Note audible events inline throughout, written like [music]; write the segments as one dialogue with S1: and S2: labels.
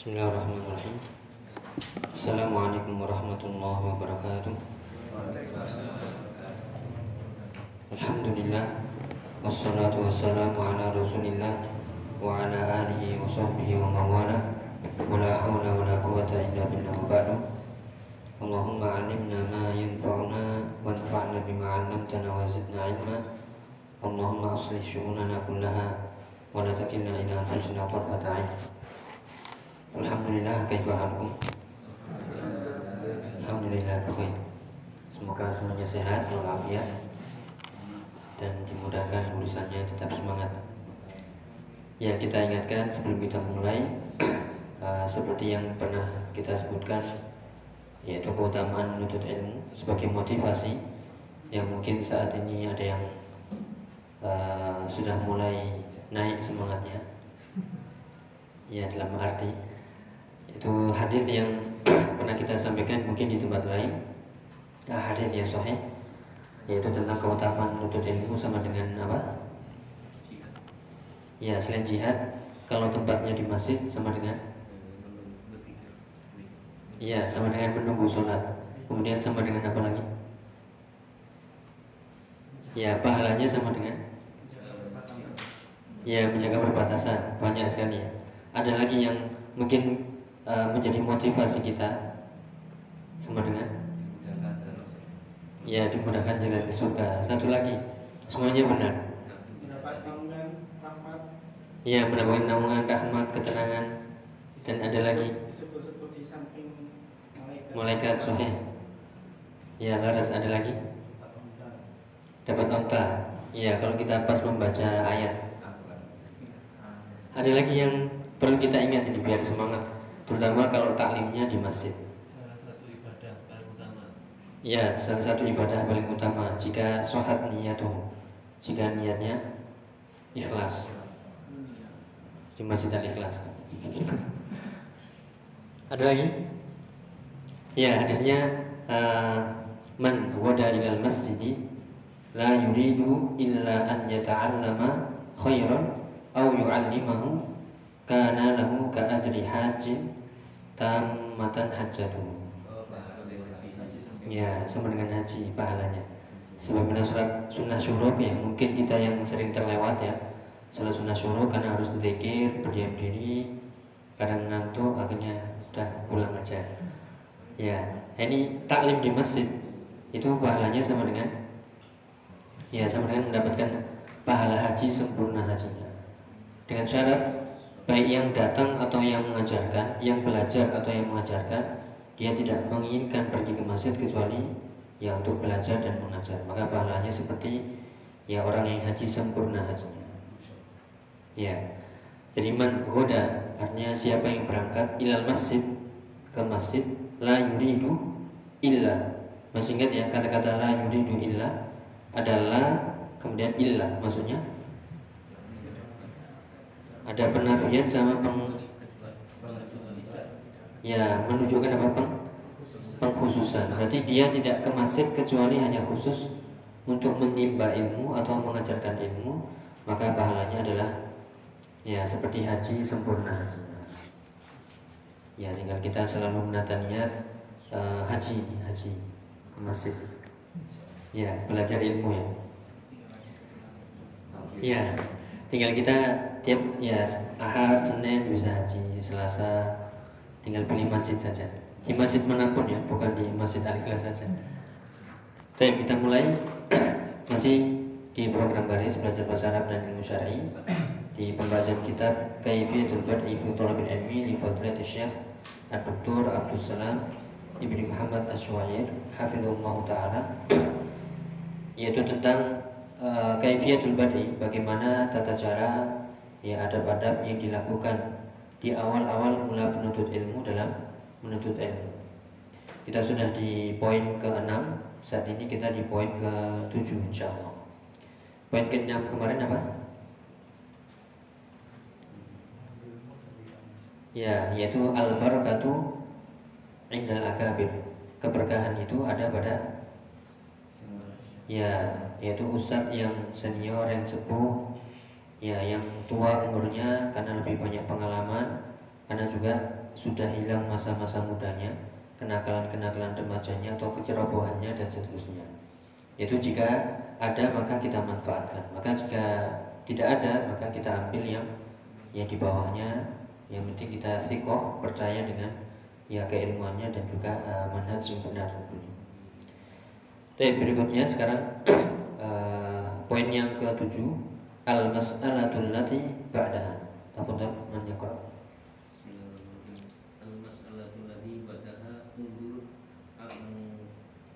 S1: Bismillahirrahmanirrahim. Assalamualaikum warahmatullahi wabarakatuh. Alhamdulillah wassalatu wassalamu ala Rasulillah wa ala alihi wa sahbihi wa mawala wa la hawla wa la quwwata illa billah wa ba'du. Allahumma 'allimna ma yanfa'una wanfa'na bima 'allamtana wa zidna 'ilma. Allahumma aslih syu'unana kullaha wa la takilna ila anfusina tarfata 'ain. Alhamdulillah kaifahakum Alhamdulillah khair. Semoga semuanya sehat walafiat dan dimudahkan urusannya tetap semangat. Ya kita ingatkan sebelum kita mulai uh, [clears throat] seperti yang pernah kita sebutkan yaitu keutamaan menuntut ilmu sebagai motivasi yang mungkin saat ini ada yang uh, sudah mulai naik semangatnya. Ya dalam arti itu hadis yang [clears throat] pernah kita sampaikan mungkin di tempat lain. Nah, hadis yang sahih yaitu tentang keutamaan menuntut ilmu sama dengan apa? Ya selain jihad kalau tempatnya di masjid sama dengan? Ya sama dengan menunggu sholat. Kemudian sama dengan apa lagi? Ya pahalanya sama dengan? Ya menjaga perbatasan. Banyak sekali. Ada lagi yang mungkin uh, menjadi motivasi kita. Sama dengan? Ya dimudahkan jalan ke surga. Satu lagi semuanya benar. Ya mendapatkan naungan rahmat ketenangan. Dan ada lagi.
S2: Malaikat.
S1: Soheh ya laras ada lagi? Dapat onta. Ya kalau kita pas membaca ayat. Ada lagi yang perlu kita ingat ini biar semangat terutama kalau taklimnya di masjid
S3: salah satu ibadah paling utama
S1: Ya, salah satu ibadah paling utama jika sohat niyatuh, jika niatnya ikhlas di masjid al ikhlas. [laughs] Ada lagi? Ya, hadisnya uh, man wada ilal masjidi la yuridu illa an yata'allama khairan aw yu'allimahu kana lahu ka ajri hajjin tammatan hajjatuhu. Ya, sama dengan haji pahalanya. Sebagaimana surat sunnah syuruk ya, mungkin kita yang sering terlewat ya. Salat sunnah syuruk karena harus berzikir, berdiam diri, kadang ngantuk, akhirnya udah pulang aja. Ya, ini taklim di masjid itu pahalanya sama dengan ya sama dengan mendapatkan pahala haji sempurna hajinya. Dengan syarat baik yang datang atau yang mengajarkan, yang belajar atau yang mengajarkan dia tidak menginginkan pergi ke masjid kecuali ya untuk belajar dan mengajar. Maka pahalanya seperti ya orang yang haji sempurna hajinya. Ya. Jadi man goda artinya siapa yang berangkat ilal masjid ke masjid la yuridu illa. Masih ingat ya kata-kata la yuridu illa adalah kemudian illa maksudnya ada penafian sama peng, ya menunjukkan apa? Peng, pengkhususan. Berarti dia tidak ke masjid kecuali hanya khusus untuk menimba ilmu atau mengajarkan ilmu maka pahalanya adalah ya seperti haji sempurna. Ya tinggal kita selalu menata niat uh, haji haji ke masjid. Ya belajar ilmu ya. Ya tinggal kita tiap ya ahad senin bisa haji selasa tinggal pilih masjid saja. Di masjid mana pun ya bukan di masjid al ikhlas saja Oke, kita mulai. [clears throat] Masih di program baris belajar bahasa Arab dan ilmu syar'i. Di pembahasan kitab Kaifiyatul Bad'i fi Thalabil Ilmi li Fadilati Syekh Dr. Abdul Salam Ibnu Muhammad Asywair hafizallah taala. [clears throat] Yaitu tentang uh, Kaifiyatul Bad'i bagaimana tata cara ya adab-adab yang dilakukan di awal-awal mula penuntut ilmu dalam menuntut ilmu. Kita sudah di poin ke-6, saat ini kita di poin ke-7 insya Allah. Poin ke-6 kemarin apa? Ya, yaitu al-barakatu indal akabir. Keberkahan itu ada pada ya, yaitu ustadz yang senior, yang sepuh, ya yang tua umurnya karena lebih banyak pengalaman karena juga sudah hilang masa-masa mudanya, kenakalan-kenakalan remajanya atau kecerobohannya dan seterusnya. Itu jika ada maka kita manfaatkan. Maka jika tidak ada maka kita ambil yang yang di bawahnya. Yang penting kita sikoh percaya dengan ya keilmuannya dan juga uh, manhaj yang benar. Oke, berikutnya sekarang uh, [clears throat] poin yang ketujuh al mas'alatul lati ba'daha. Tafadhal man yaqra.
S4: Al-mas'alatu ladhi badaha undur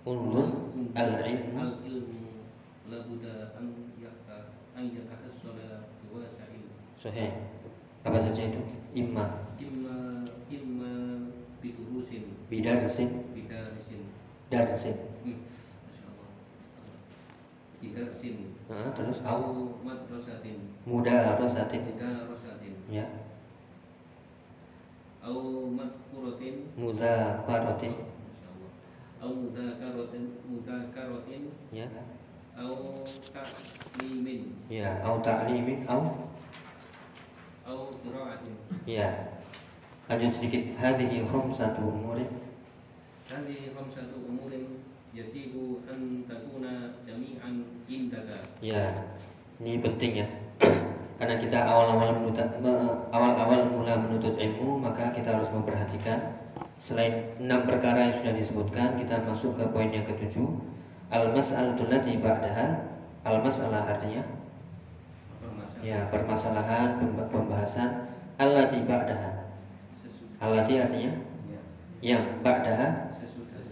S1: Undur al-ilmu
S4: al-ilmu labuda an yaka an yatahassala biwasa'il
S1: sahih. Apa saja itu? Imma
S4: imma imma bidurusin
S1: bidarsin
S4: bidarisin
S1: darsin.
S4: hmm. Masya Allah bidarsin
S1: Nah, terus au
S4: au madrasatin
S1: muda rosatin.
S4: Mudarasatin
S1: ya.
S4: Au madkuratin
S1: muda karotin.
S4: Masya Allah. Au mudakaratin mudakaratin
S1: ya.
S4: Au taklimin.
S1: Ya au ta'limin au
S4: au qiraatin.
S1: Ya. Lanjut sedikit. Hadhihi khamsatu umurin.
S4: Hadi khamsatu umurin yajibu an takuna jami'an indaka
S1: ya ini penting ya. [clears throat] Karena kita awal-awal menuntut me- awal-awal mula menuntut ilmu maka kita harus memperhatikan. Selain enam perkara yang sudah disebutkan kita masuk ke poin yang ketujuh. Al mas'alatul lati ba'daha. Al mas'alah artinya?
S4: Permasalahan.
S1: Ya permasalahan pemba- pembahasan. Allati ba'daha. Allati artinya?
S4: Ya,
S1: yang ba'daha.
S4: sesudah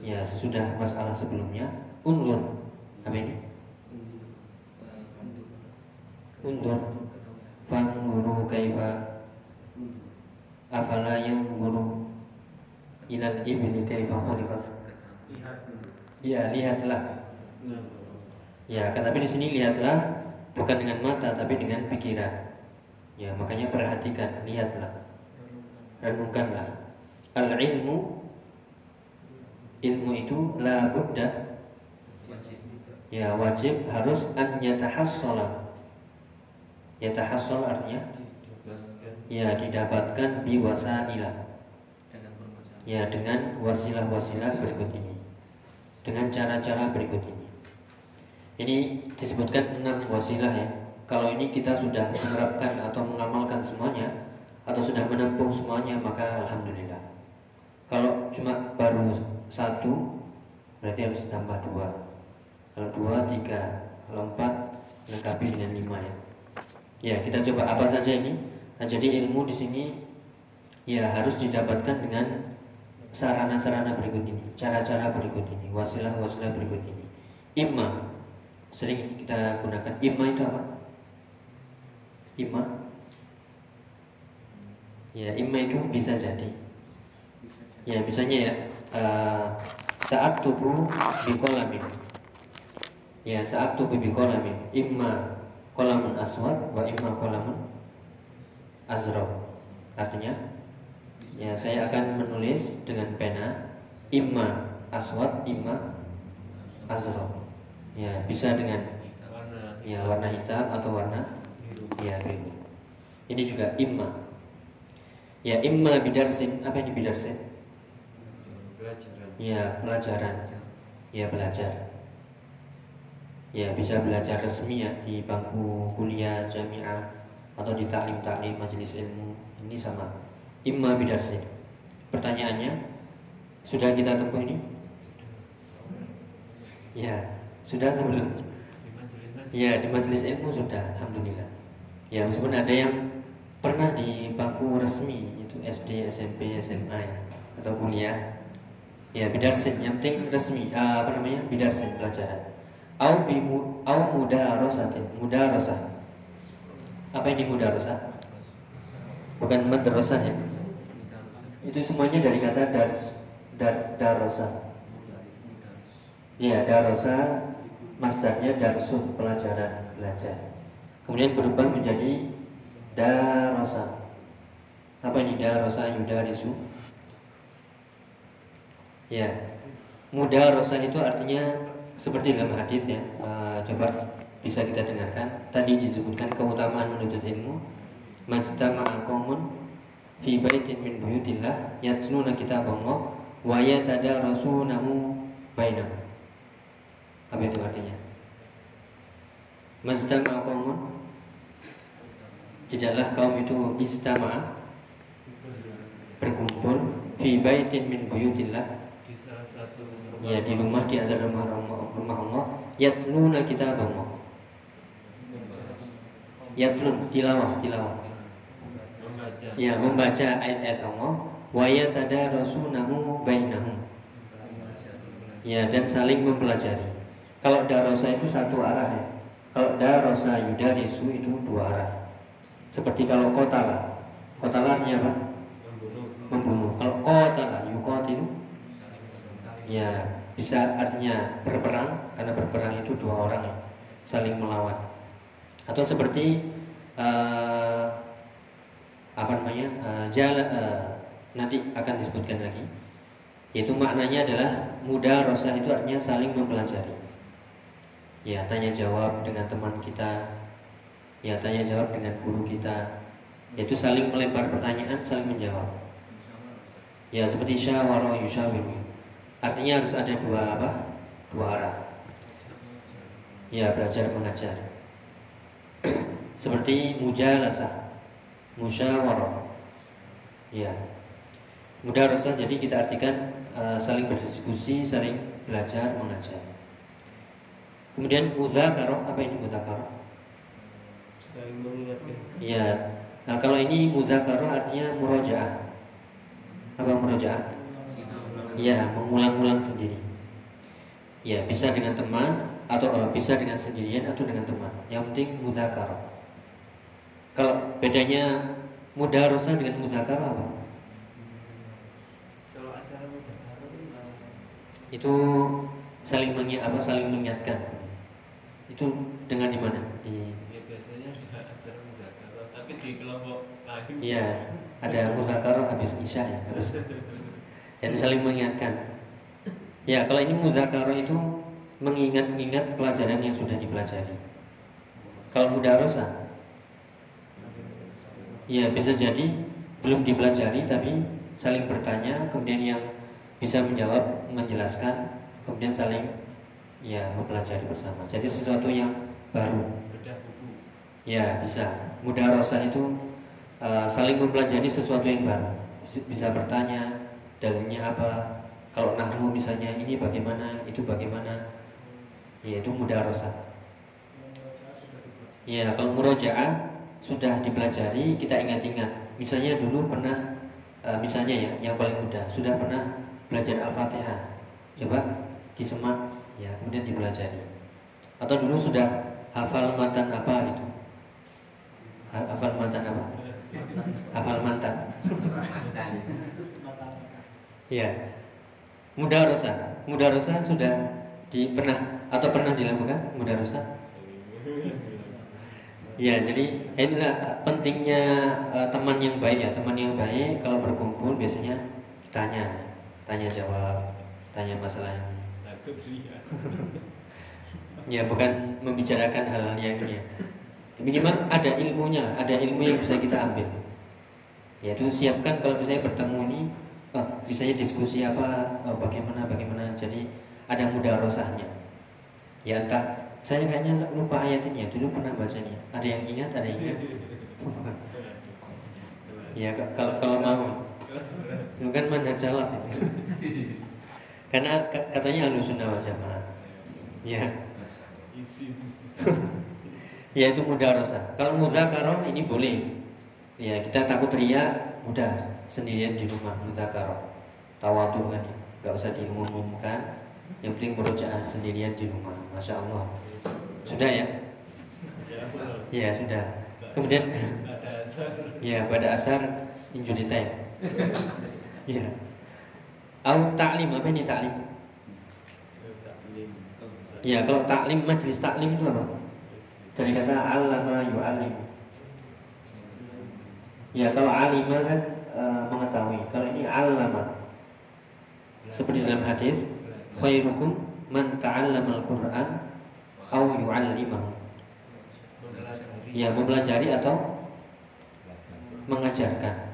S1: ya sesudah masalah sebelumnya undur. Apa ini
S4: undur.
S1: Fanzuru kaifa? Afala yanzuru ilal ibli kaifa khuliqat ya lihatlah. Ya kan tapi di sini lihatlah bukan dengan mata tapi dengan pikiran. Ya makanya perhatikan lihatlah. Renungkanlah. Al ilmu ilmu itu la budda.
S4: Wajib
S1: ya wajib harus an yatahassala yatahassal artinya? Ya didapatkan biwasaila ya dengan wasilah-wasilah berikut ini. Dengan cara-cara berikut ini. Ini disebutkan enam wasilah ya. Kalau ini kita sudah menerapkan atau mengamalkan semuanya atau sudah menempuh semuanya maka alhamdulillah. Kalau cuma baru satu berarti harus tambah dua. Kalau dua tiga. Kalau empat lengkapi dengan lima ya. Ya kita coba apa saja ini? Nah, jadi ilmu di sini ya harus didapatkan dengan sarana-sarana berikut ini cara-cara berikut ini wasilah-wasilah berikut ini. Imma. Sering kita gunakan. Imma itu apa? Imma? Ya imma itu bisa jadi. Ya misalnya ya eh, saat tubuh bikolamin. Ya saat tubuh bikolamin. Imma kolamun aswad wa imma kolamun azraq artinya ya saya akan menulis dengan pena imma aswad imma azraq ya bisa dengan ya warna hitam atau warna ya biru. Ini juga imma. Ya imma bidarsin. Apa ini bidarsin
S3: pelajaran.
S1: Ya pelajaran. Ya belajar. Ya bisa belajar resmi ya di bangku kuliah jamiah atau di taklim taklim majelis ilmu. Ini sama. Imma bidarsin pertanyaannya sudah kita tempuh ini? Ya sudah atau belum? Ya di majelis ilmu sudah, alhamdulillah. Ya meskipun ada yang pernah di bangku resmi itu SD, SMP, SMA ya atau kuliah. Ya bidarsin, yang penting resmi. ah, apa namanya bidarsin pelajaran. Au bimu, au muda rosatin, muda rosa. Apa ini muda rosa? Bukan madrasah ya. Itu semuanya dari kata dars, dar, darosa. Ya darosa masdarnya darsun pelajaran belajar kemudian berubah menjadi darosa apa ini darosa yudarisu ya mudarosa itu artinya seperti dalam hadis ya Eh, coba bisa kita dengarkan tadi disebutkan keutamaan menuntut ilmu majtama'a qaumun fi baitin min buyutillah yatluna kitaballah wa yatadarasunahu bainahum. Apa itu artinya? Mazdama qaumun Tidaklah kaum itu istama berkumpul fi baitin min buyutillah
S3: di salah satu
S1: ya di rumah di antara rumah rumah, rumah Allah yatluna kitaballah yatlun tilawah tilawah.
S3: Membaca.
S1: Ya membaca ayat-ayat Allah. Wa yatadarasunahu bainahum. Ya dan saling mempelajari. Kalau darosa itu satu arah ya. Kalau darosa yudarisu itu dua arah. Seperti kalau kotala. Kotala artinya apa?
S3: Membunuh.
S1: Membunuh. Kalau kotala yukotilu ya bisa artinya berperang karena berperang itu dua orang ya, saling melawan. Atau seperti eh, apa namanya eh, jala- eh, nanti akan disebutkan lagi. Yaitu maknanya adalah muda rosa itu artinya saling mempelajari. Ya tanya jawab dengan teman kita. Ya tanya jawab dengan guru kita. Yaitu saling melempar pertanyaan saling menjawab. Ya seperti syawara yushawiru artinya harus ada dua apa? Dua arah. Ya belajar mengajar. [clears throat] Seperti mujalasah musyawarah. Ya. Mudarasah jadi kita artikan eh, saling berdiskusi saling belajar mengajar. Kemudian mudzakarah apa ini mudzakarah
S3: saling mengingatkan.
S1: Ya. Nah kalau ini mudzakarah artinya murojaah apa murojaah ya mengulang-ulang sendiri. Ya bisa dengan teman atau eh, bisa dengan sendirian atau dengan teman. Yang penting mudzakarah kalau bedanya mudarasah dengan mudzakarah apa?
S3: Kalau acara muda
S1: itu saling mengi apa saling mengingatkan. Itu dengan di mana? Di
S3: ya biasanya ada acara muda tapi di kelompok lain.
S1: Iya ada muzakarah habis isya ya habis [laughs] itu saling mengingatkan. Ya kalau ini muzakarah itu mengingat-ingat pelajaran yang sudah dipelajari. Kalau mudarosah ya bisa jadi belum dipelajari tapi saling bertanya kemudian yang bisa menjawab menjelaskan kemudian saling ya mempelajari bersama. Jadi sesuatu yang baru. Ya bisa. Mudarosah itu uh, saling mempelajari sesuatu yang baru. Bisa bertanya dalilnya apa. Kalau nahwu misalnya ini bagaimana, itu bagaimana. Ya itu mudarosah. Ya kalau murojaah sudah dipelajari kita ingat-ingat. Misalnya dulu pernah, uh, misalnya ya yang paling mudah sudah pernah belajar al-fatihah. Coba disemak, ya kemudian dipelajari. Atau dulu sudah hafal matan apa gitu Ha- hafal mantan apa? Hafal mantan. Iya. Mudarosa. Mudarosa sudah di pernah atau pernah dilakukan mudarosa? Ya, jadi inilah pentingnya eh, teman yang baik ya. Teman yang baik kalau berkumpul biasanya tanya, tanya jawab, tanya masalah ini. Ya, bukan membicarakan hal-hal yang ini ya. Minimal ada ilmunya ada ilmu yang bisa kita ambil. Yaitu siapkan kalau misalnya bertemu ini, oh, misalnya diskusi apa, oh, bagaimana, bagaimana. Jadi ada mudarosahnya. Ya entah, saya kayaknya lupa ayat ini ya, dulu pernah bacanya. Ada yang ingat, ada yang ingat. [laughs] Ya kalau kalau mau, bukan manhaj salaf. ya. [laughs] Karena katanya alusunah wal jamaah. Ya. [laughs]
S3: isim
S1: yaitu mudarosah. Kalau mudzakarah ini boleh. Ya, kita takut ria, mudah sendirian di rumah mudzakarah. Tawadhu kan nggak usah diumumkan. Yang penting murojaah sendirian di rumah. Masya Allah. Sudah ya? Ya sudah. Kemudian ya pada asar injury time. ya. Au taklim apa ini taklim? Ya kalau taklim majelis taklim itu apa? Dari kata allama yu'allim. Ya kalau alima kan e, mengetahui. Kalau ini allama. Seperti dalam hadis, khairukum man ta'allama al-Qur'an au yu'allimahu. Ya mempelajari atau mengajarkan.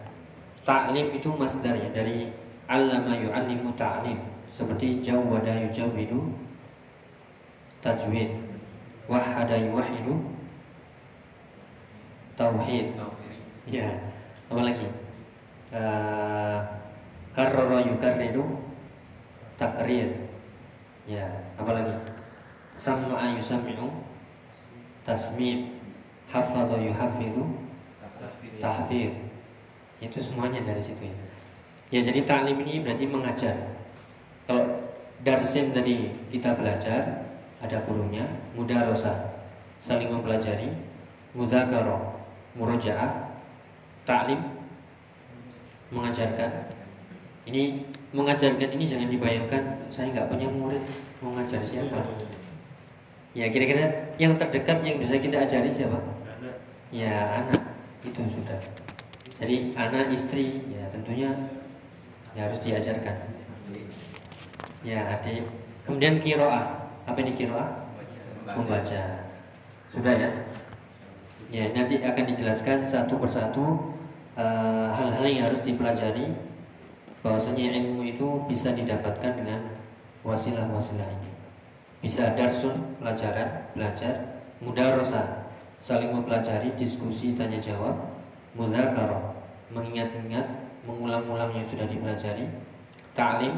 S1: Ta'lim itu masdar ya dari allama yu'allimu ta'lim seperti jawwada yujawwidu tajwid wahada yuwahidu tauhid ya apa lagi uh, karrara yukarriru takrir. Ya apa lagi? Sama'a yusami'u tasmi' hafadha yuhafidhu. Tahfidh. Itu semuanya dari situ ya. Ya jadi taklim ini berarti mengajar. Kalau darsin tadi kita belajar ada gurunya mudarosa saling mempelajari mudzakarah murojaah taklim mengajarkan. Ini mengajarkan ini jangan dibayangkan saya nggak punya murid mau ngajar siapa? Ya kira-kira yang terdekat yang bisa kita ajari siapa? Ya anak. Itu sudah. Jadi anak istri ya tentunya ya harus diajarkan. Ya adik. Kemudian kiroah. Apa ini kiroah? Membaca. Sudah ya? Ya nanti akan dijelaskan satu persatu hal-hal uh, yang harus dipelajari bahwasanya ilmu itu bisa didapatkan dengan wasilah-wasilah ini. Bisa darsun pelajaran belajar mudarosa saling mempelajari diskusi tanya jawab mudzakarah mengingat-ingat mengulang-ulang yang sudah dipelajari ta'lim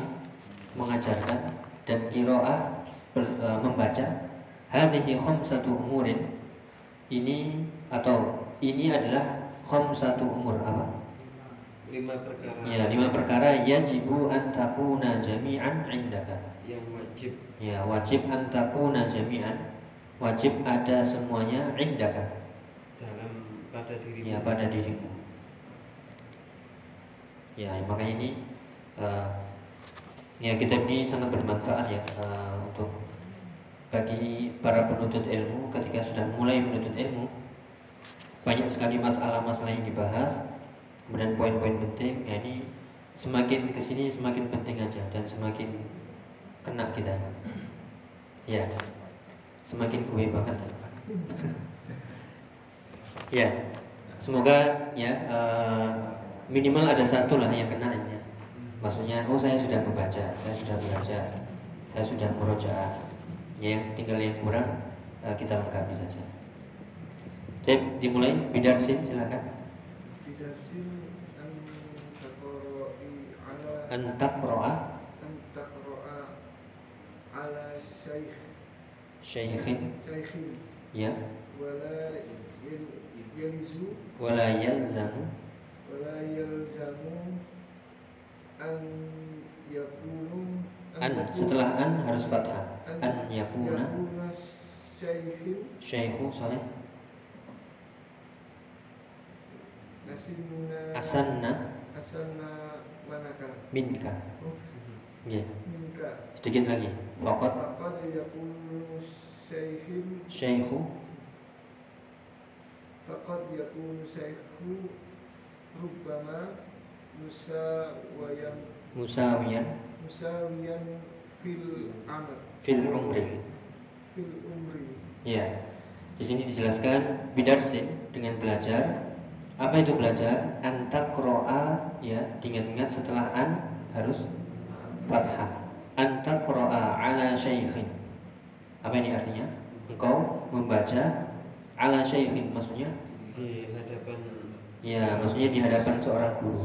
S1: mengajarkan dan kiroah e, membaca. Hadhihi khamsatu umurin. Ini atau ini adalah khamsatu umur apa?
S3: Lima perkara.
S1: Ya lima perkara. Yajibu an takuna jami'an indaka.
S3: Yang wajib.
S1: Ya wajib an takuna jami'an. Wajib ada semuanya indaka.
S3: Dalam pada dirimu.
S1: Ya pada dirimu. Ya maka ini uh, ya kitab ini sangat bermanfaat ya uh, untuk bagi para penuntut ilmu ketika sudah mulai menuntut ilmu banyak sekali masalah-masalah yang dibahas kemudian poin-poin penting ya ini semakin ke sini semakin penting aja dan semakin kena kita ya semakin gue banget. ya, semoga ya uh, minimal ada satu lah yang kena ya. Maksudnya, oh saya sudah membaca, saya sudah belajar, saya sudah merojaah. Ya, yang tinggal yang kurang uh, kita lengkapi saja. Jadi dimulai bidarsin silakan.
S2: Bidarsin
S1: an taqra'a?
S2: an taqra'a ala syekh
S1: syekhin
S2: syekhin
S1: ya.
S2: Wala yalzu.
S1: Wala yalzamu?
S2: Wala yalzamu an yakunu
S1: an setelah an harus fathah. an yakuna.
S2: syekhin
S1: syekhu sahih asanna.
S2: Asanna manaka
S1: minka.
S2: Oh,
S1: ya
S2: minka.
S1: Sedikit lagi. Faqat.
S2: Faqad yakunu syekhin
S1: syekhu
S2: faqad yakunu syekhu rubbama musawayan
S1: musawiyan
S2: musawiyan fil amal
S1: fil umri.
S2: Fil umri.
S1: Ya di sini dijelaskan bidarsin dengan belajar apa itu belajar? Antar kroa ya diingat-ingat setelah an harus fathah. Antar kroa ala syekhin apa ini artinya? Engkau membaca ala syekhin maksudnya?
S3: Di hadapan
S1: ya maksudnya di hadapan seorang guru.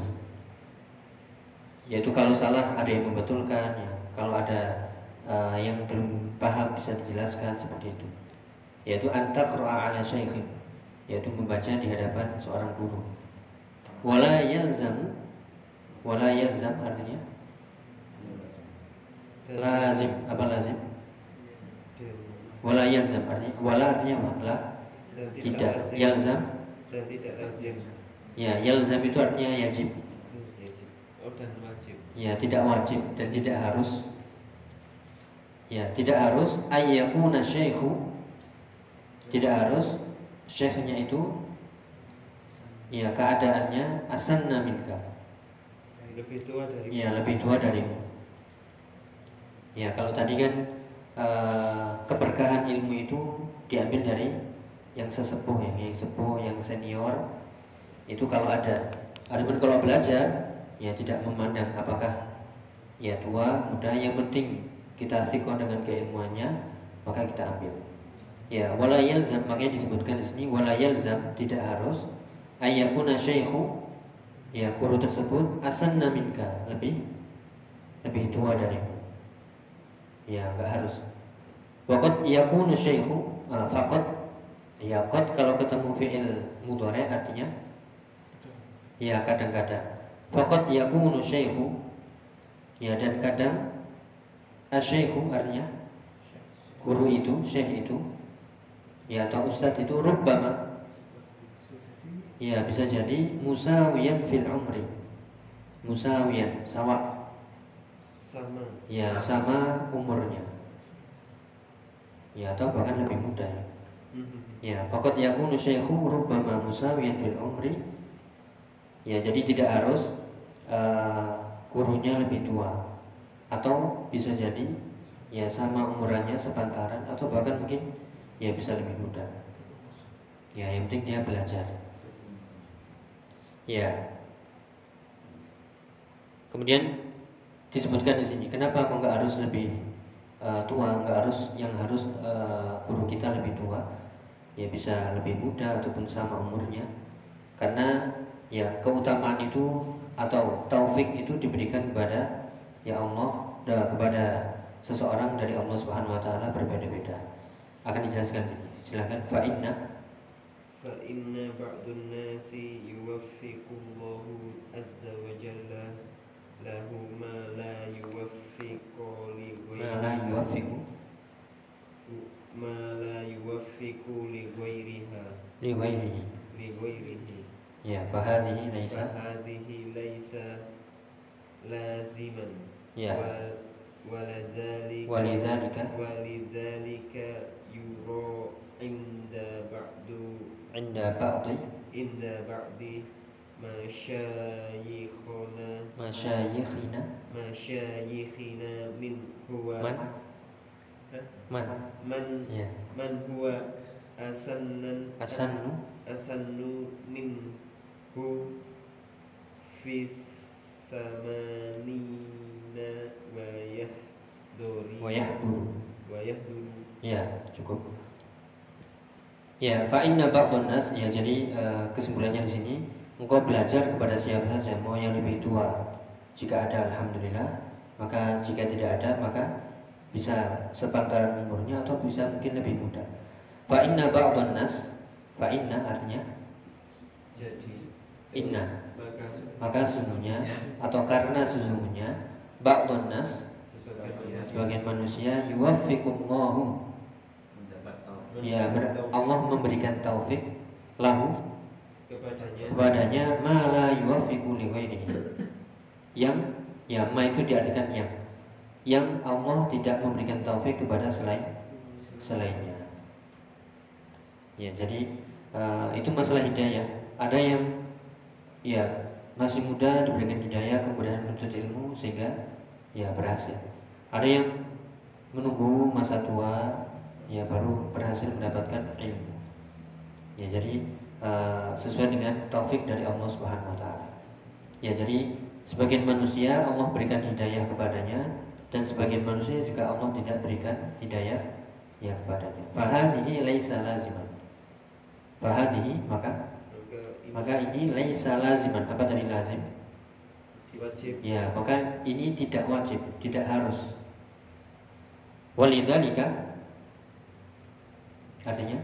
S1: Yaitu kalau salah ada yang membetulkan ya. Kalau ada uh, yang belum paham bisa dijelaskan seperti itu. Yaitu antar kroa ala syekhin yaitu membaca di hadapan seorang guru. Wala yalzam wala yalzam artinya? Lazim. Apa lazim? Wala yalzam artinya? Wala artinya apa? La? Tidak yalzam?
S3: Dan tidak lazim.
S1: Ya yalzam itu artinya yajib.
S3: Wajib. oh dan wajib.
S1: Ya tidak wajib dan tidak harus. Ya tidak harus. Ayyakuna syekhu tidak harus syekhnya itu ya keadaannya asanna minka.
S3: Lebih tua dari
S1: ya lebih tua darimu ya kalau tadi kan eh, keberkahan ilmu itu diambil dari yang sesepuh yang yang sepuh yang senior. Itu kalau ada Adapun kalau belajar ya tidak memandang apakah ya tua muda. Yang penting kita sikon dengan keilmuannya maka kita ambil ya wala yalzam makanya disebutkan di sini wala yalzam tidak harus. Ayyakuna syaikhu ya guru tersebut asanna minka lebih lebih tua darimu. Ya enggak harus. Waqad yakunu syaikhu uh, faqad ya qad kalau ketemu fi'il mudhari artinya ya kadang-kadang. Faqad yakunu syaikhu ya dan kadang asyaikhu artinya guru itu syekh itu ya atau ustadz itu rubbama ya bisa jadi musawiyan fil umri. Musawiyan sama.
S5: Sama.
S1: Ya sama umurnya. Ya atau bahkan lebih muda. Ya fakat yakunu syaikhu rubbama musawiyan fil umri. Ya jadi tidak harus uh, gurunya lebih tua. Atau bisa jadi ya sama umurannya sepantaran atau bahkan mungkin ya bisa lebih muda ya yang penting dia belajar. Ya. Kemudian disebutkan di sini kenapa kok nggak harus lebih uh, tua nggak harus yang harus uh, guru kita lebih tua? Ya bisa lebih muda ataupun sama umurnya. Karena ya keutamaan itu atau taufik itu diberikan kepada ya Allah kepada seseorang dari Allah Subhanahu wa taala berbeda-beda akan dijelaskan sini. Silakan. Fa inna.
S5: Fa inna ba'dun nasi yuwaffiqullahu azza wa jalla lahu ma la yuwaffiqu li
S1: ma la yuwaffiqu.
S5: Ma la yuwaffiqu li ghairiha
S1: li ghairihi
S5: li ghairihi
S1: ya fa hadhihi laisa.
S5: Fa hadhihi laisa laziman.
S1: Ya.
S5: Wa, waladzalika
S1: walidhalika
S5: walidhalika يرى عند بعض
S1: inda ba'dhi
S5: عند بعض مشايخنا.
S1: masyayikhina
S5: مشايخنا من هو
S1: man man
S5: من؟
S1: ya
S5: من هو أسن؟
S1: asannu
S5: أسن منه في ثمانين ويحضر
S1: yahduru
S5: ويحضر
S1: Ya, cukup. Ya, fa inna ba'dhan nas ya jadi eh, kesimpulannya di sini engkau belajar kepada siapa saja mau yang lebih tua. Jika ada alhamdulillah, maka jika tidak ada maka bisa sepantaran umurnya atau bisa mungkin lebih muda. Fa inna ba'dhan nas fa inna artinya
S5: jadi
S1: inna
S5: maka
S1: sesungguhnya atau karena sesungguhnya ba'dhan nas
S5: sebagian
S1: manusia yuwaffiqullahu Ya, Allah memberikan taufik lahu
S5: kepadanya
S1: kepadanya ma la yuwaffiqu ghairihi. Yang ya ma itu diartikan yang yang Allah tidak memberikan taufik kepada selain selainnya. Ya, jadi eh, itu masalah hidayah. Ada yang ya masih muda diberikan hidayah kemudian menuntut ilmu sehingga ya berhasil. Ada yang menunggu masa tua ya baru berhasil mendapatkan ilmu. Ya jadi eh, sesuai dengan taufik dari Allah Subhanahu wa taala. Ya jadi sebagian manusia Allah berikan hidayah kepadanya dan sebagian manusia juga Allah tidak berikan hidayah ya kepadanya. Fahadihi laisa laziman. Fahadihi maka
S5: maka ini
S1: maka ini laisa laziman. Apa tadi lazim?
S5: wajib
S1: Ya, maka ini tidak wajib, tidak harus. Walidzalika artinya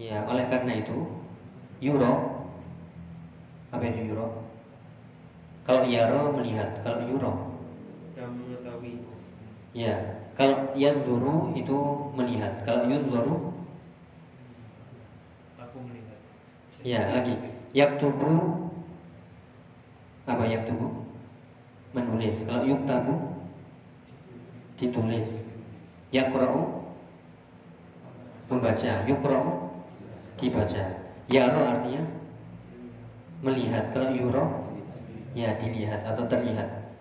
S1: ya oleh karena itu yuro apa itu yuro? Kalau yaro melihat, kalau yuro
S5: kamu mengetahui.
S1: Ya kalau yanzuru itu melihat, kalau yunzuru
S3: Aku melihat.
S1: ya lagi. Yaktubu apa yaktubu? Menulis. Kalau yuktabu ditulis. Yakra'u membaca yukra'u dibaca. Yaro artinya melihat. Kalau yuro ya dilihat atau terlihat.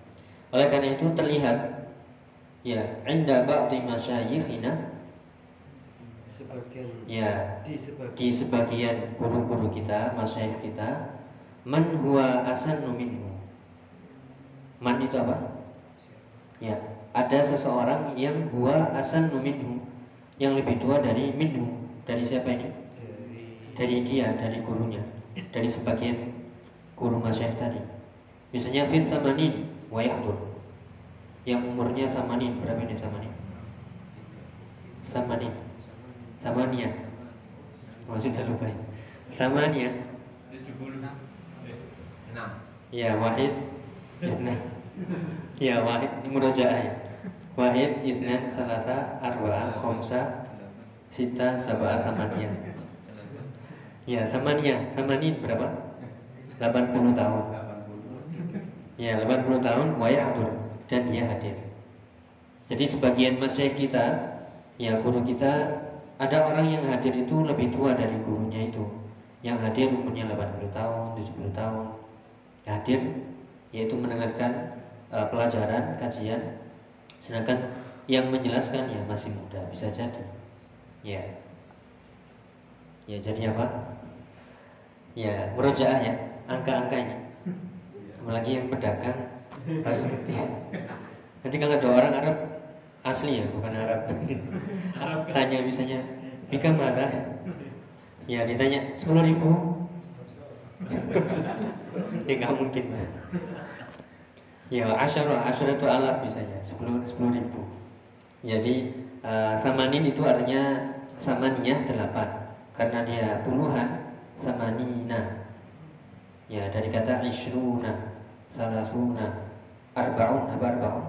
S1: Oleh karena itu terlihat ya inda ba'di masyayikhina
S5: sebagian
S1: ya
S5: di sebagian
S1: di sebagian guru-guru kita, masyayikh kita, man huwa asannu minhu. Man itu apa? Ya, ada seseorang yang huwa asannu minhu, yang lebih tua dari minhu. Dari siapa ini?
S5: dari
S1: dia, dari gurunya, dari sebagian guru masyayikh tadi. Misalnya fit samanin wa yahdur. Yang umurnya samanin, berapa ini samanin? Samanin. Samania. Oh, sudah lupa. ya. Samania.
S3: 70 Eh,
S4: enam
S1: Ya, wahid. Ya, wahid murojaah ya. Wahid isnan salata arba'a khamsa sita sab'a samania. Ya, samania. Samanin berapa? 80 tahun. Ya, 80 tahun wa yahdur dan dia hadir. Jadi sebagian masyayikh kita, ya guru kita ada orang yang hadir itu lebih tua dari gurunya itu. Yang hadir umurnya 80 tahun, 70 tahun. Hadir yaitu mendengarkan uh, pelajaran, kajian. Sedangkan yang menjelaskan ya masih muda, bisa jadi. Ya. Ya, jadi apa? Ya, murojaah ya, angka-angka ini. Apalagi yang pedagang harus ngerti. Nanti kalau ada orang Arab asli ya, bukan Arab. Tanya misalnya, Bika marah. Ya ditanya sepuluh ribu. ya nggak mungkin. Ya asyara asyaratu alaf misalnya sepuluh sepuluh ribu. Jadi uh, samanin itu artinya samaniyah delapan. Karena dia puluhan samanina. Ya dari kata ishruna, salasuna, arbaun apa arbaun?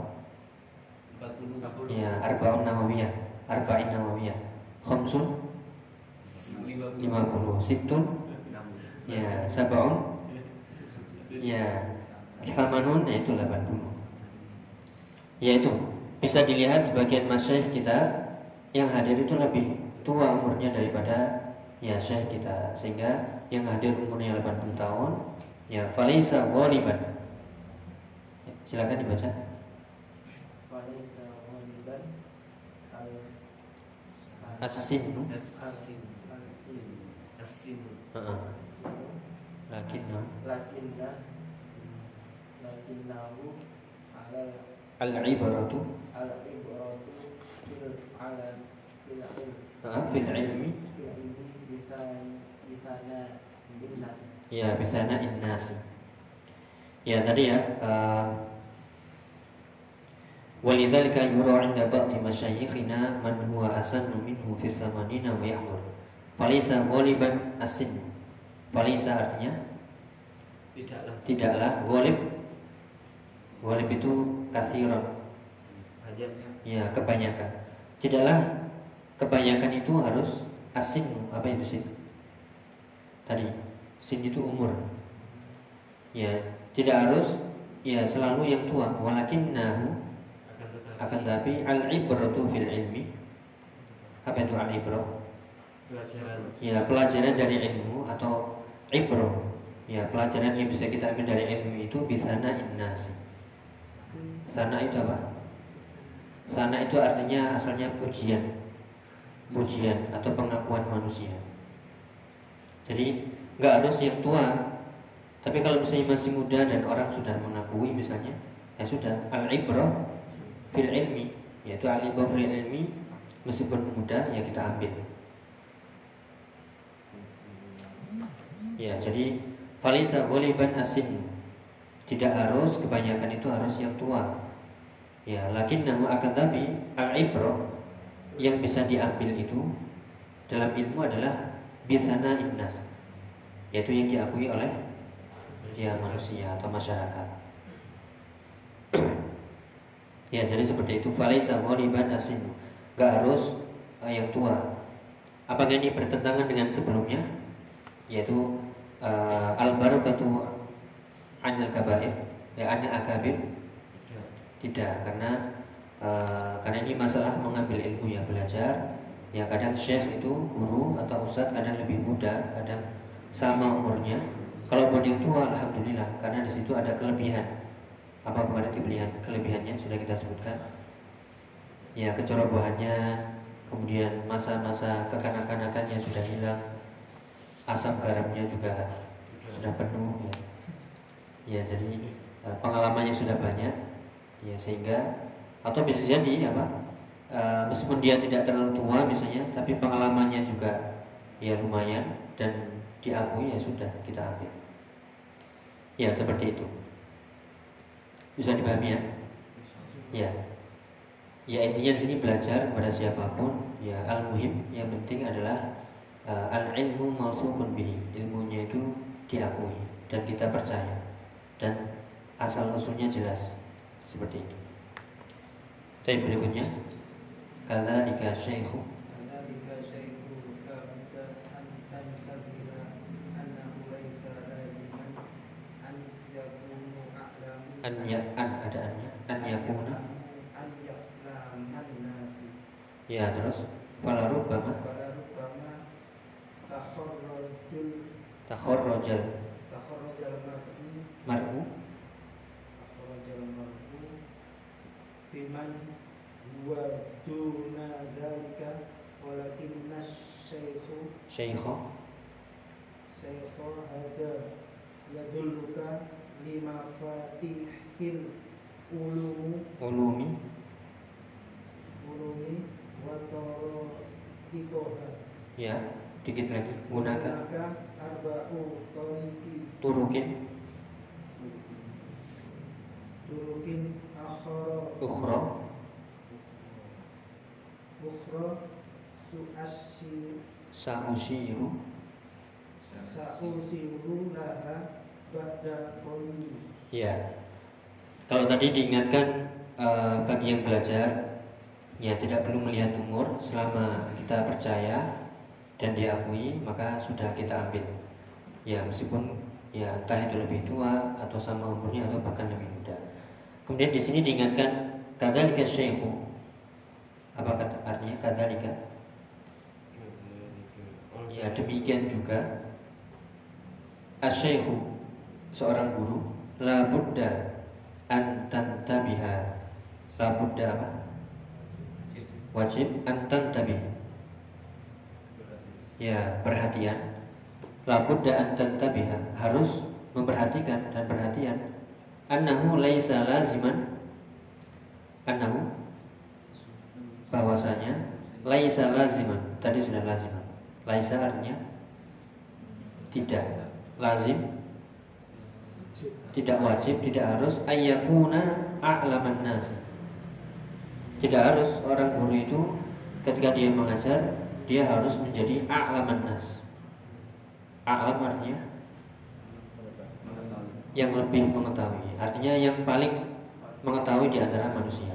S4: puluh
S1: Ya arbaun nawawiyah, arba'in nawawiyah. Khamsun?
S3: 50
S1: 50 Situn Ya Sabaun Ya Samanun yaitu 80 Yaitu Bisa dilihat sebagian masyayikh kita Yang hadir itu lebih tua umurnya daripada Ya syekh kita. Sehingga yang hadir umurnya 80 tahun Ya Falisa Ghaliban. Silakan dibaca.
S6: Ghaliban. Al
S1: As-sinnu
S3: Asin Asin
S1: Heeh. Lakinna
S6: lakinna lakinnahu alal
S1: Al-ibaratu
S6: al ibratu fil ala fil ilm
S1: Heeh, Fil ilmi
S6: fil ilmi bisan bisana innas
S1: Ya, bisana innas. Ya, tadi ya. Uh, Walidzalika yura 'inda ba'di masyayikhina man huwa asannu minhu fi thamanina wa yahdur. Falisa ghaliban asin. Falisa artinya
S5: tidaklah
S1: tidaklah ghalib. Ghalib itu kathiran.
S5: banyak
S1: Ya, kebanyakan. Tidaklah kebanyakan itu harus asin. Apa itu sin? Tadi sin itu umur. Ya, tidak harus ya selalu yang tua. Walakinnahu
S5: akan tetapi
S1: akan tapi al ibratu fil ilmi. Apa itu al ibrah?
S5: pelajaran
S1: Ya, pelajaran dari ilmu atau ibrah. Ya, pelajaran yang bisa kita ambil dari ilmu itu bisana innas. Sana itu apa? Sana itu artinya asalnya pujian. Pujian atau pengakuan manusia. Jadi nggak harus yang tua. Tapi kalau misalnya masih muda dan orang sudah mengakui misalnya Ya sudah Al-ibrah fil ilmi Yaitu al-ibrah fil ilmi Meskipun muda ya kita ambil. Ya jadi Falisa ghaliban asin Tidak harus kebanyakan itu harus yang tua Ya, lakinnahu akan tapi al-ibrah yang bisa diambil itu dalam ilmu adalah bisana innas yaitu yang diakui oleh ya manusia atau masyarakat. [clears throat] ya, jadi seperti itu falaisa ghaliban asin. Gak harus eh, yang tua. Apakah ini bertentangan dengan sebelumnya? Yaitu uh, al-barakatu anil kabair, ya anil akabir tidak. Karena uh, karena ini masalah mengambil ilmu ya belajar. Ya kadang syekh itu guru atau ustadz kadang lebih muda kadang sama umurnya. Kalaupun yang tua alhamdulillah karena di situ ada kelebihan. Apa kemarin kelebihan kelebihannya sudah kita sebutkan. Ya kecerobohannya kemudian masa-masa kekanak-kanakannya sudah hilang. Asam garamnya juga sudah penuh ya ya jadi uh, pengalamannya sudah banyak. Ya sehingga atau bisa jadi apa uh, meskipun dia tidak terlalu tua misalnya tapi pengalamannya juga ya lumayan dan diakui ya sudah kita ambil. Ya seperti itu. Bisa dipahami ya? Ya. Ya intinya di sini belajar kepada siapa pun. Ya al muhim yang penting adalah uh, al ilmu mauthubun bihi. Ilmunya itu diakui dan kita percaya dan asal usulnya jelas. Seperti itu. Tapi berikutnya kala nikah
S6: syaikhu
S1: an ya an ada annya an yakuna. ya terus? Fala rubbama. Fala
S6: rubbama takharrajul
S1: takharrajal
S6: biman wa duna dalika walakinna syaikhu syaikhu syaikhu
S1: ada
S6: yadulluka lima fatihil ulumu ulumi.
S1: Ulumi
S6: wa tarajiqoha.
S1: Ya dikit lagi. Gunakan
S6: arba'u
S1: turukin
S6: turukin akhara.
S1: Ukhra.
S6: Ukhra suasi
S1: sa'usiru.
S6: Sa'usiru laha ba'da qawli.
S1: Ya. Kalau tadi diingatkan uh, bagi yang belajar ya tidak perlu melihat umur selama kita percaya dan diakui maka sudah kita ambil. Ya meskipun ya entah itu lebih tua atau sama umurnya atau bahkan lebih muda kemudian di sini diingatkan kadzalika syekhu apa kata artinya kadzalika. Ya demikian juga asyekhu seorang guru. La budda an tantabiha. La budda apa? Wajib an tantabih. Ya perhatian. La budda an tantabiha. Harus memperhatikan dan perhatian annahu laisa laziman. Annahu. Bahwasanya laisa laziman. Tadi sudah laziman. Laisa artinya tidak lazim. Tidak wajib, tidak harus. Ayyakuna a'laman nas. Tidak harus. Orang guru itu ketika dia mengajar dia harus menjadi a'laman nas. A'lam artinya yang lebih mengetahui, artinya yang paling mengetahui di antara manusia.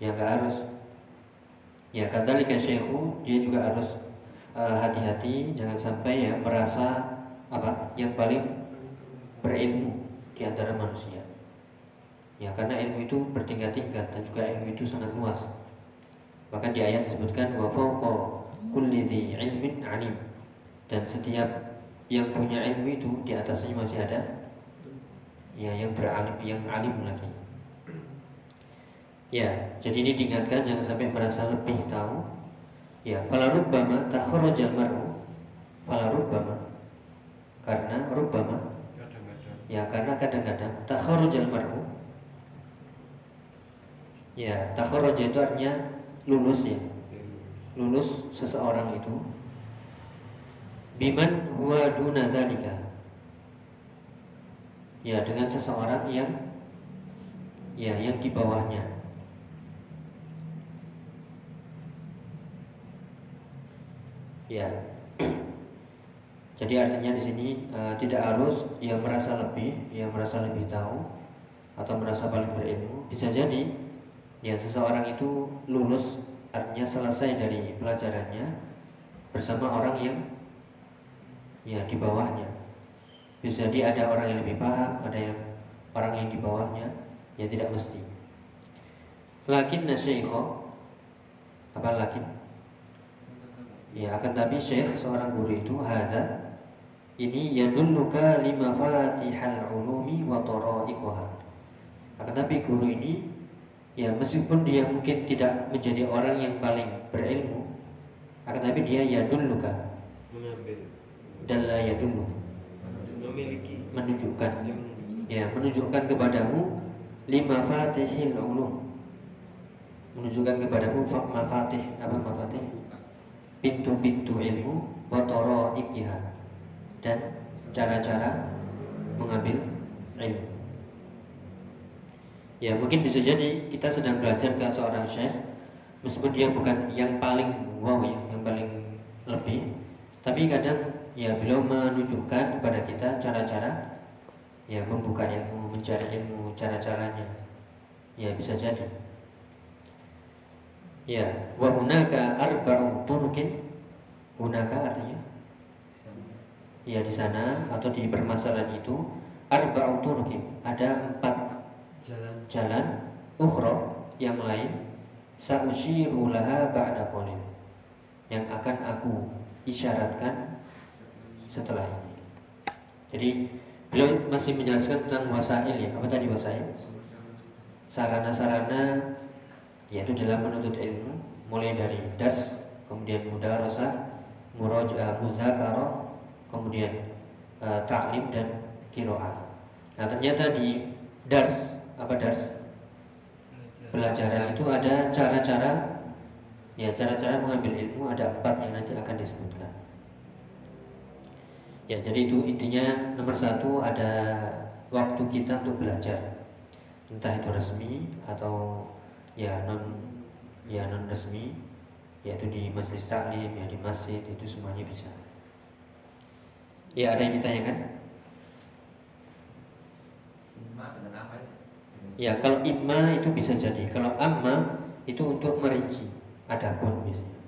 S1: Ya enggak harus. Ya kadzalika syekhu dia juga harus eh, hati-hati jangan sampai ya merasa apa yang paling berilmu di antara manusia. Ya, karena ilmu itu bertingkat-tingkat dan juga ilmu itu sangat luas. Bahkan di ayat disebutkan wa fawqa kulli ilmin alim. Dan setiap yang punya ilmu itu di atasnya masih ada ya yang beralim, yang alim lagi. Ya, jadi ini diingatkan jangan sampai merasa lebih tahu. Ya, fala rubbama takharrajal mar'u fala rubbama. Karena
S3: kadang-kadang
S1: Ya karena kadang-kadang takharujal mar'u Ya takharuj itu artinya lulus ya. Lulus seseorang itu. Biman huwa duna dhalika Ya dengan seseorang yang Ya yang di bawahnya Ya [clears throat] Jadi artinya di sini eh, tidak harus yang merasa lebih, yang merasa lebih tahu atau merasa paling berilmu. Bisa jadi ya seseorang itu lulus artinya selesai dari pelajarannya bersama orang yang ya di bawahnya. Bisa jadi ada orang yang lebih paham, ada yang orang yang di bawahnya, ya tidak mesti. Lakin nasyikho apa lakin? Ya akan tapi syekh seorang guru itu ada ini yadulluka lima fatihal ulumi wa taraiqaha. Akan tapi guru ini ya meskipun dia mungkin tidak menjadi orang yang paling berilmu, akan tapi dia yadulluka
S5: mengambil
S1: dalla yadullu.
S5: Memiliki
S1: menunjukkan. ya menunjukkan kepadamu lima fatihil ulum. Menunjukkan kepadamu fa- mafatih apa mafatih? Pintu-pintu ilmu watoro ikiha dan cara-cara mengambil ilmu. Ya mungkin bisa jadi kita sedang belajar ke seorang syekh meskipun dia bukan yang paling wow ya yang paling lebih. Tapi kadang ya beliau menunjukkan kepada kita cara-cara ya membuka ilmu mencari ilmu cara-caranya. Ya bisa jadi. Ya wa hunaka arba'u turukin hunaka artinya? Ya di sana atau di permasalahan itu arba'u turukin ada empat
S5: jalan.
S1: jalan ukhra. Yang lain sa'usyiru laha ba'da qalil yang akan aku isyaratkan setelah ini. Jadi beliau masih menjelaskan tentang wasail ya. Apa tadi wasail? Sarana-sarana yaitu dalam menuntut ilmu mulai dari dars, kemudian mudarasah, murajaah, muzakarah, kemudian eh, taklim dan kiroah. Nah ternyata di dars apa dars pelajaran itu ada cara-cara ya cara-cara mengambil ilmu ada empat yang nanti akan disebutkan ya jadi itu intinya nomor satu ada waktu kita untuk belajar entah itu resmi atau ya non ya non resmi yaitu di majelis taklim ya di masjid itu semuanya bisa ya ada yang ditanyakan
S6: ya?
S1: Kalau imma itu bisa jadi. Kalau amma itu untuk merinci. Adapun biasanya.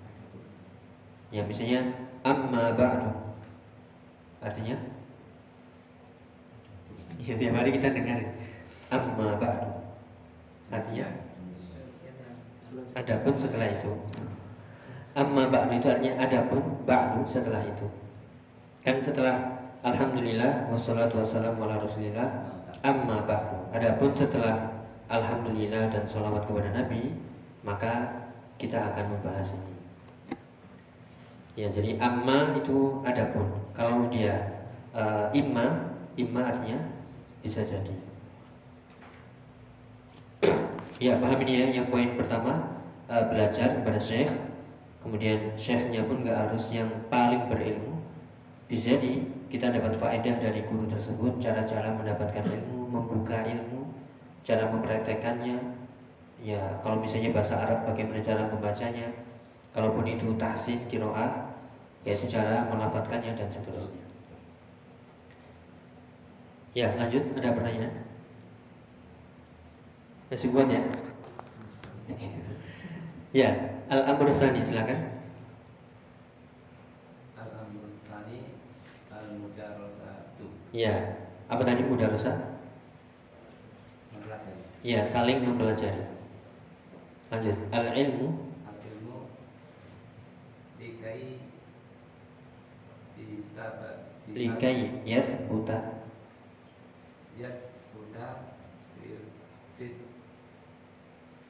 S1: Ya, misalnya amma ba'du. Artinya? Ya, tiap hari kita dengar. Amma ba'du. Artinya? Adapun setelah itu. Amma ba'du itu artinya adapun ba'du setelah itu. Kan setelah Alhamdulillah wassalatu wassalamu ala rasulillah Amma ba'du Adapun setelah Alhamdulillah dan sholawat kepada Nabi Maka kita akan membahas ini Ya jadi amma itu adapun Kalau dia uh, imma Imma artinya bisa jadi Ya paham ini ya Yang poin pertama uh, Belajar kepada syekh Kemudian syekhnya pun gak harus yang paling berilmu Bisa jadi kita dapat faedah dari guru tersebut cara-cara mendapatkan ilmu, membuka ilmu, cara mempraktekannya. Ya, kalau misalnya bahasa Arab bagaimana cara membacanya. Kalaupun itu tahsin kiroah, yaitu cara melafatkannya dan seterusnya. Ya, lanjut ada pertanyaan? Masih kuat ya? ya, Al-Amr Sani silakan.
S6: Al-Amrusani Al-Mudarosatu
S1: Ya, apa tadi mudarosa?
S6: Mempelajari
S1: Ya, saling mempelajari. Lanjut, al-ilmu
S6: Al-ilmu Likai
S1: yathbuta
S6: Yas Buddha. Fil Fit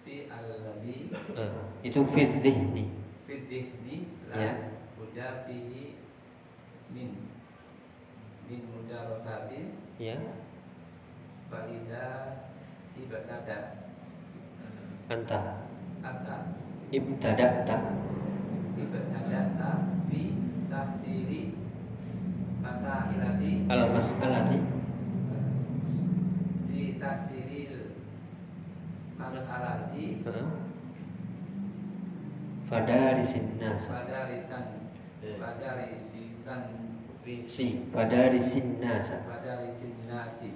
S6: Fi Al-Ladhi.
S1: Eh, itu fit dhihni.
S6: Fit Dihni
S1: Ya.
S6: La Buddha Fihi Min Min Mudarosatin
S1: ya.
S6: Fa'idha Ibadah
S1: anta.
S6: Ata
S1: ibtada'ta
S6: Tahsili Masailati
S1: al mas'alati
S6: Fi tahsilil Masalati.
S1: Fadarisin nas. Si fadarisin nas.
S6: Nasi.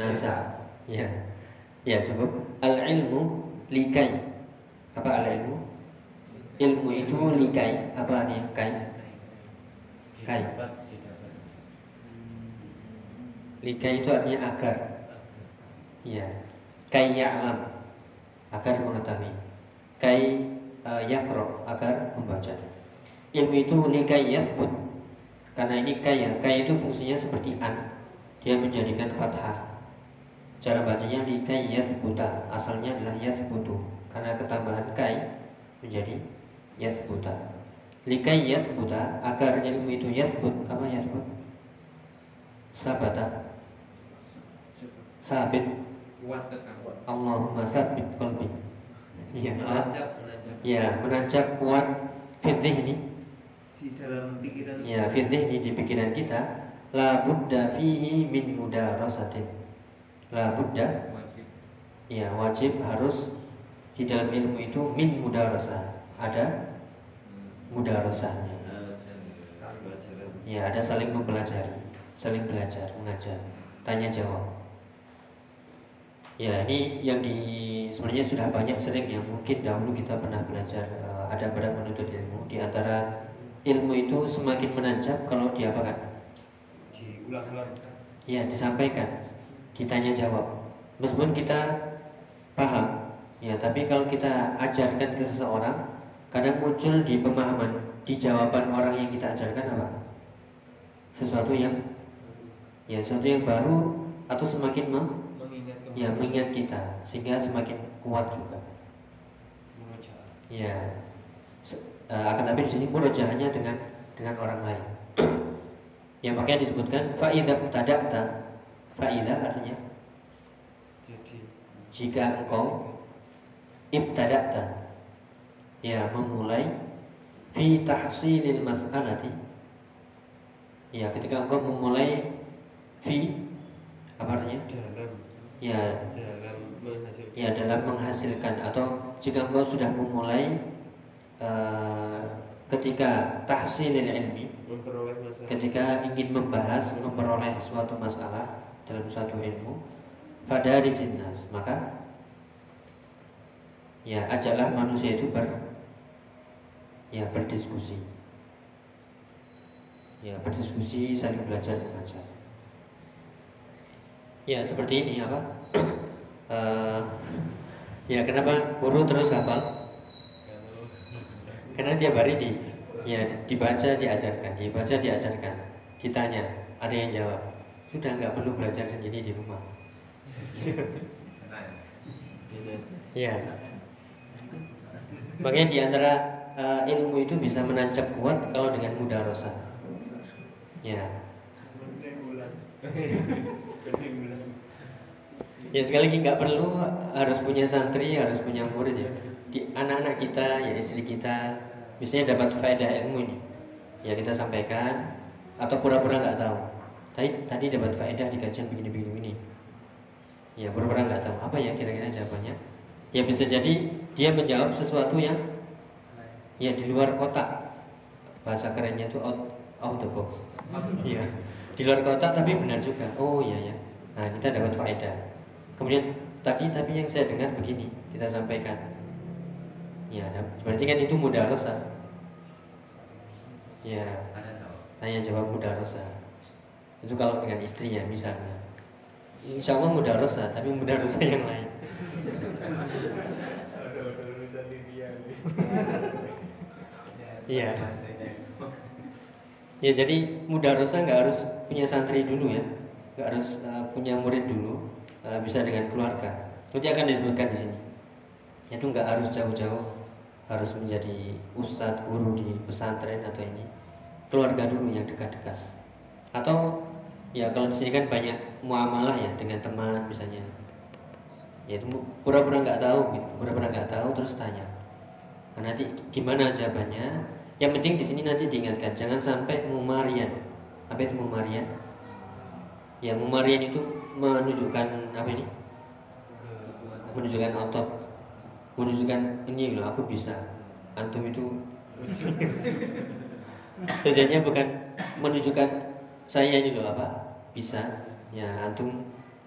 S1: Nasa. Ya. Ya cukup. Al ilmu likai. Apa al ilmu ilmu itu likai. Apa nih kai kai
S5: didapat didapat.
S1: Likai itu artinya agar. Ya kai ya'lam. Agar mengetahui. Kai uh, yakro. Agar membaca. Ilmu itu likai yasbut. Karena ini kai ya. Kai itu fungsinya seperti an. Dia menjadikan fathah. Cara bacanya likai yasbuta. Asalnya adalah yasbutu. Karena ketambahan kai menjadi yasbuta likai yasbuta agar ilmu itu yasbut. Apa yasbut? Sabata. Sabit. Allahumma sabit qalbi. Ya
S5: Menancap, menancap.
S1: ya menancap kuat fitih ini.
S3: Di dalam pikiran.
S1: Ya fitih ini di pikiran kita. La budda fihi min mudarasatin. La budda.
S6: Wajib.
S1: Ya wajib harus di dalam ilmu itu min mudarasah. Ada
S5: Saling pelajaran.
S1: ya ada saling mempelajari saling belajar mengajar tanya jawab ya ini yang di sebenarnya sudah banyak sering yang mungkin dahulu kita pernah belajar eh, ada pada menuntut ilmu di antara ilmu itu semakin menancap kalau diapakan
S5: Diulang-ulang.
S1: ya disampaikan ditanya jawab meskipun kita paham ya tapi kalau kita ajarkan ke seseorang kadang muncul di pemahaman di jawaban orang yang kita ajarkan apa? Sesuatu yang ya sesuatu yang baru atau semakin me-
S3: mengingat kembali
S1: ya mengingat kita sehingga semakin kuat juga. Ya. Se- eh, akan tapi di sini murojaahnya dengan dengan orang lain. [clears throat] Yang makanya disebutkan faidah tadakta. Faidah artinya
S5: Jadi
S1: jika engkau ibtada'ta ya memulai fi tahsilil mas'alati. Ya ketika engkau memulai fi apa artinya?
S5: Dalam.
S1: Ya.
S5: Dalam menghasilkan.
S1: Ya dalam menghasilkan. Atau jika engkau sudah memulai eh, ketika tahsilil ilmi ketika ingin membahas memperoleh suatu masalah dalam suatu ilmu fadari sinnas maka ya ajaklah manusia itu ber ya berdiskusi. Ya berdiskusi saling belajar mengajar ya seperti ini apa? [clears throat] Eh, ya kenapa guru terus hafal? Karena tiap hari di ya dibaca diajarkan dibaca diajarkan ditanya ada yang jawab. Sudah nggak perlu belajar sendiri di rumah. Ya. Makanya di eh, ilmu itu bisa menancap kuat kalau dengan mudah rosa ya. Ya sekali lagi nggak perlu harus punya santri harus punya murid ya. Di anak-anak kita ya istri kita misalnya dapat faedah ilmu ini. Ya kita sampaikan atau pura-pura nggak tahu. Tadi tadi dapat faedah di kajian begini-begini begini. ya pura-pura nggak tahu. Apa ya kira-kira jawabannya? Ya bisa jadi dia menjawab sesuatu yang ya di luar kotak bahasa kerennya itu out out the box Iya, di luar kotak tapi benar juga. Oh iya ya. Nah kita dapat faedah. Kemudian tadi tapi yang saya dengar begini kita sampaikan. Ya, berarti kan itu mudah rosa. Ya, tanya jawab mudah rosa. Itu kalau dengan istrinya misalnya. Insya Allah mudah rosa, tapi mudah rosa yang lain. [laughs]
S3: ada ada urusan Lydia nih
S1: Iya. Ya jadi mudah rosa nggak harus punya santri dulu ya, nggak harus uh, punya murid dulu, uh, bisa dengan keluarga. Nanti akan disebutkan di sini. Itu nggak harus jauh-jauh, harus menjadi ustadz guru di pesantren atau ini, keluarga dulu yang dekat-dekat. Atau ya kalau di sini kan banyak muamalah ya dengan teman misalnya. Ya itu pura-pura nggak tahu, gitu. pura-pura nggak tahu terus tanya. Nah, nanti gimana jawabannya? Yang penting di sini nanti diingatkan jangan sampai mumarian. Apa itu mumarian? Ya mumarian itu menunjukkan apa ini? Menunjukkan otot, menunjukkan ini loh aku bisa. Antum itu [laughs] tujuannya bukan menunjukkan saya ini loh apa bisa. Ya antum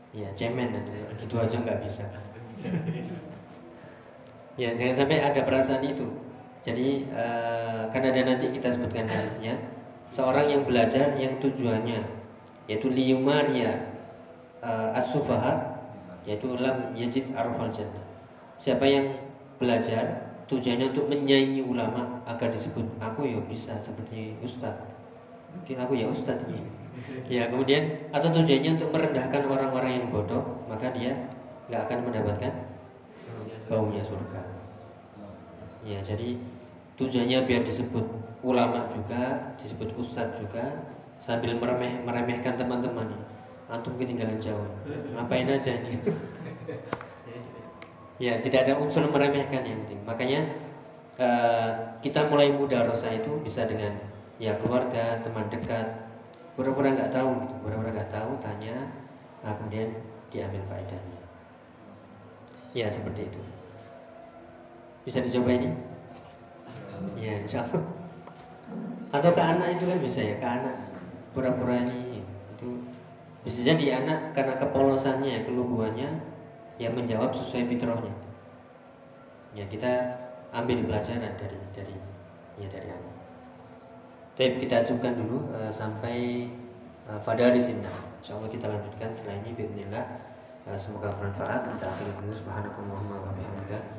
S1: ya cemen gitu aja nggak bisa. Ya jangan sampai ada perasaan itu. Jadi eh, kan ada nanti kita sebutkan hadisnya seorang yang belajar yang tujuannya yaitu liyumaria uh, as-sufaha yaitu lam yajid arfal jannah. Siapa yang belajar tujuannya untuk menyaingi ulama agar disebut aku ya bisa seperti ustaz. Mungkin aku ya ustaz ini. Ya kemudian atau tujuannya untuk merendahkan orang-orang yang bodoh maka dia nggak akan mendapatkan baunya surga. Ya, jadi tujuannya biar disebut ulama juga, disebut ustadz juga, sambil meremeh meremehkan teman-teman. Antum ketinggalan jauh. Ngapain aja ini? [laughs] Ya tidak ada unsur meremehkan yang penting. Makanya eh, kita mulai muda rasa itu bisa dengan ya keluarga teman dekat. Pura-pura nggak tahu gitu. Pura-pura nggak tahu tanya nah, kemudian diambil faedahnya. Ya seperti itu bisa dicoba ini? Ya insya Allah. Atau ke anak itu kan bisa ya ke anak. Pura-pura ini itu. Bisa jadi anak karena kepolosannya keluguannya yang menjawab sesuai fitrahnya. Ya kita ambil pelajaran dari dari ya dari anak. Tapi kita cukupkan dulu uh, sampai uh, fadari sinna insya Allah kita lanjutkan setelah ini Bismillah uh, semoga bermanfaat. Kita akhiri dulu. Subhanakallahumma wa bihamdika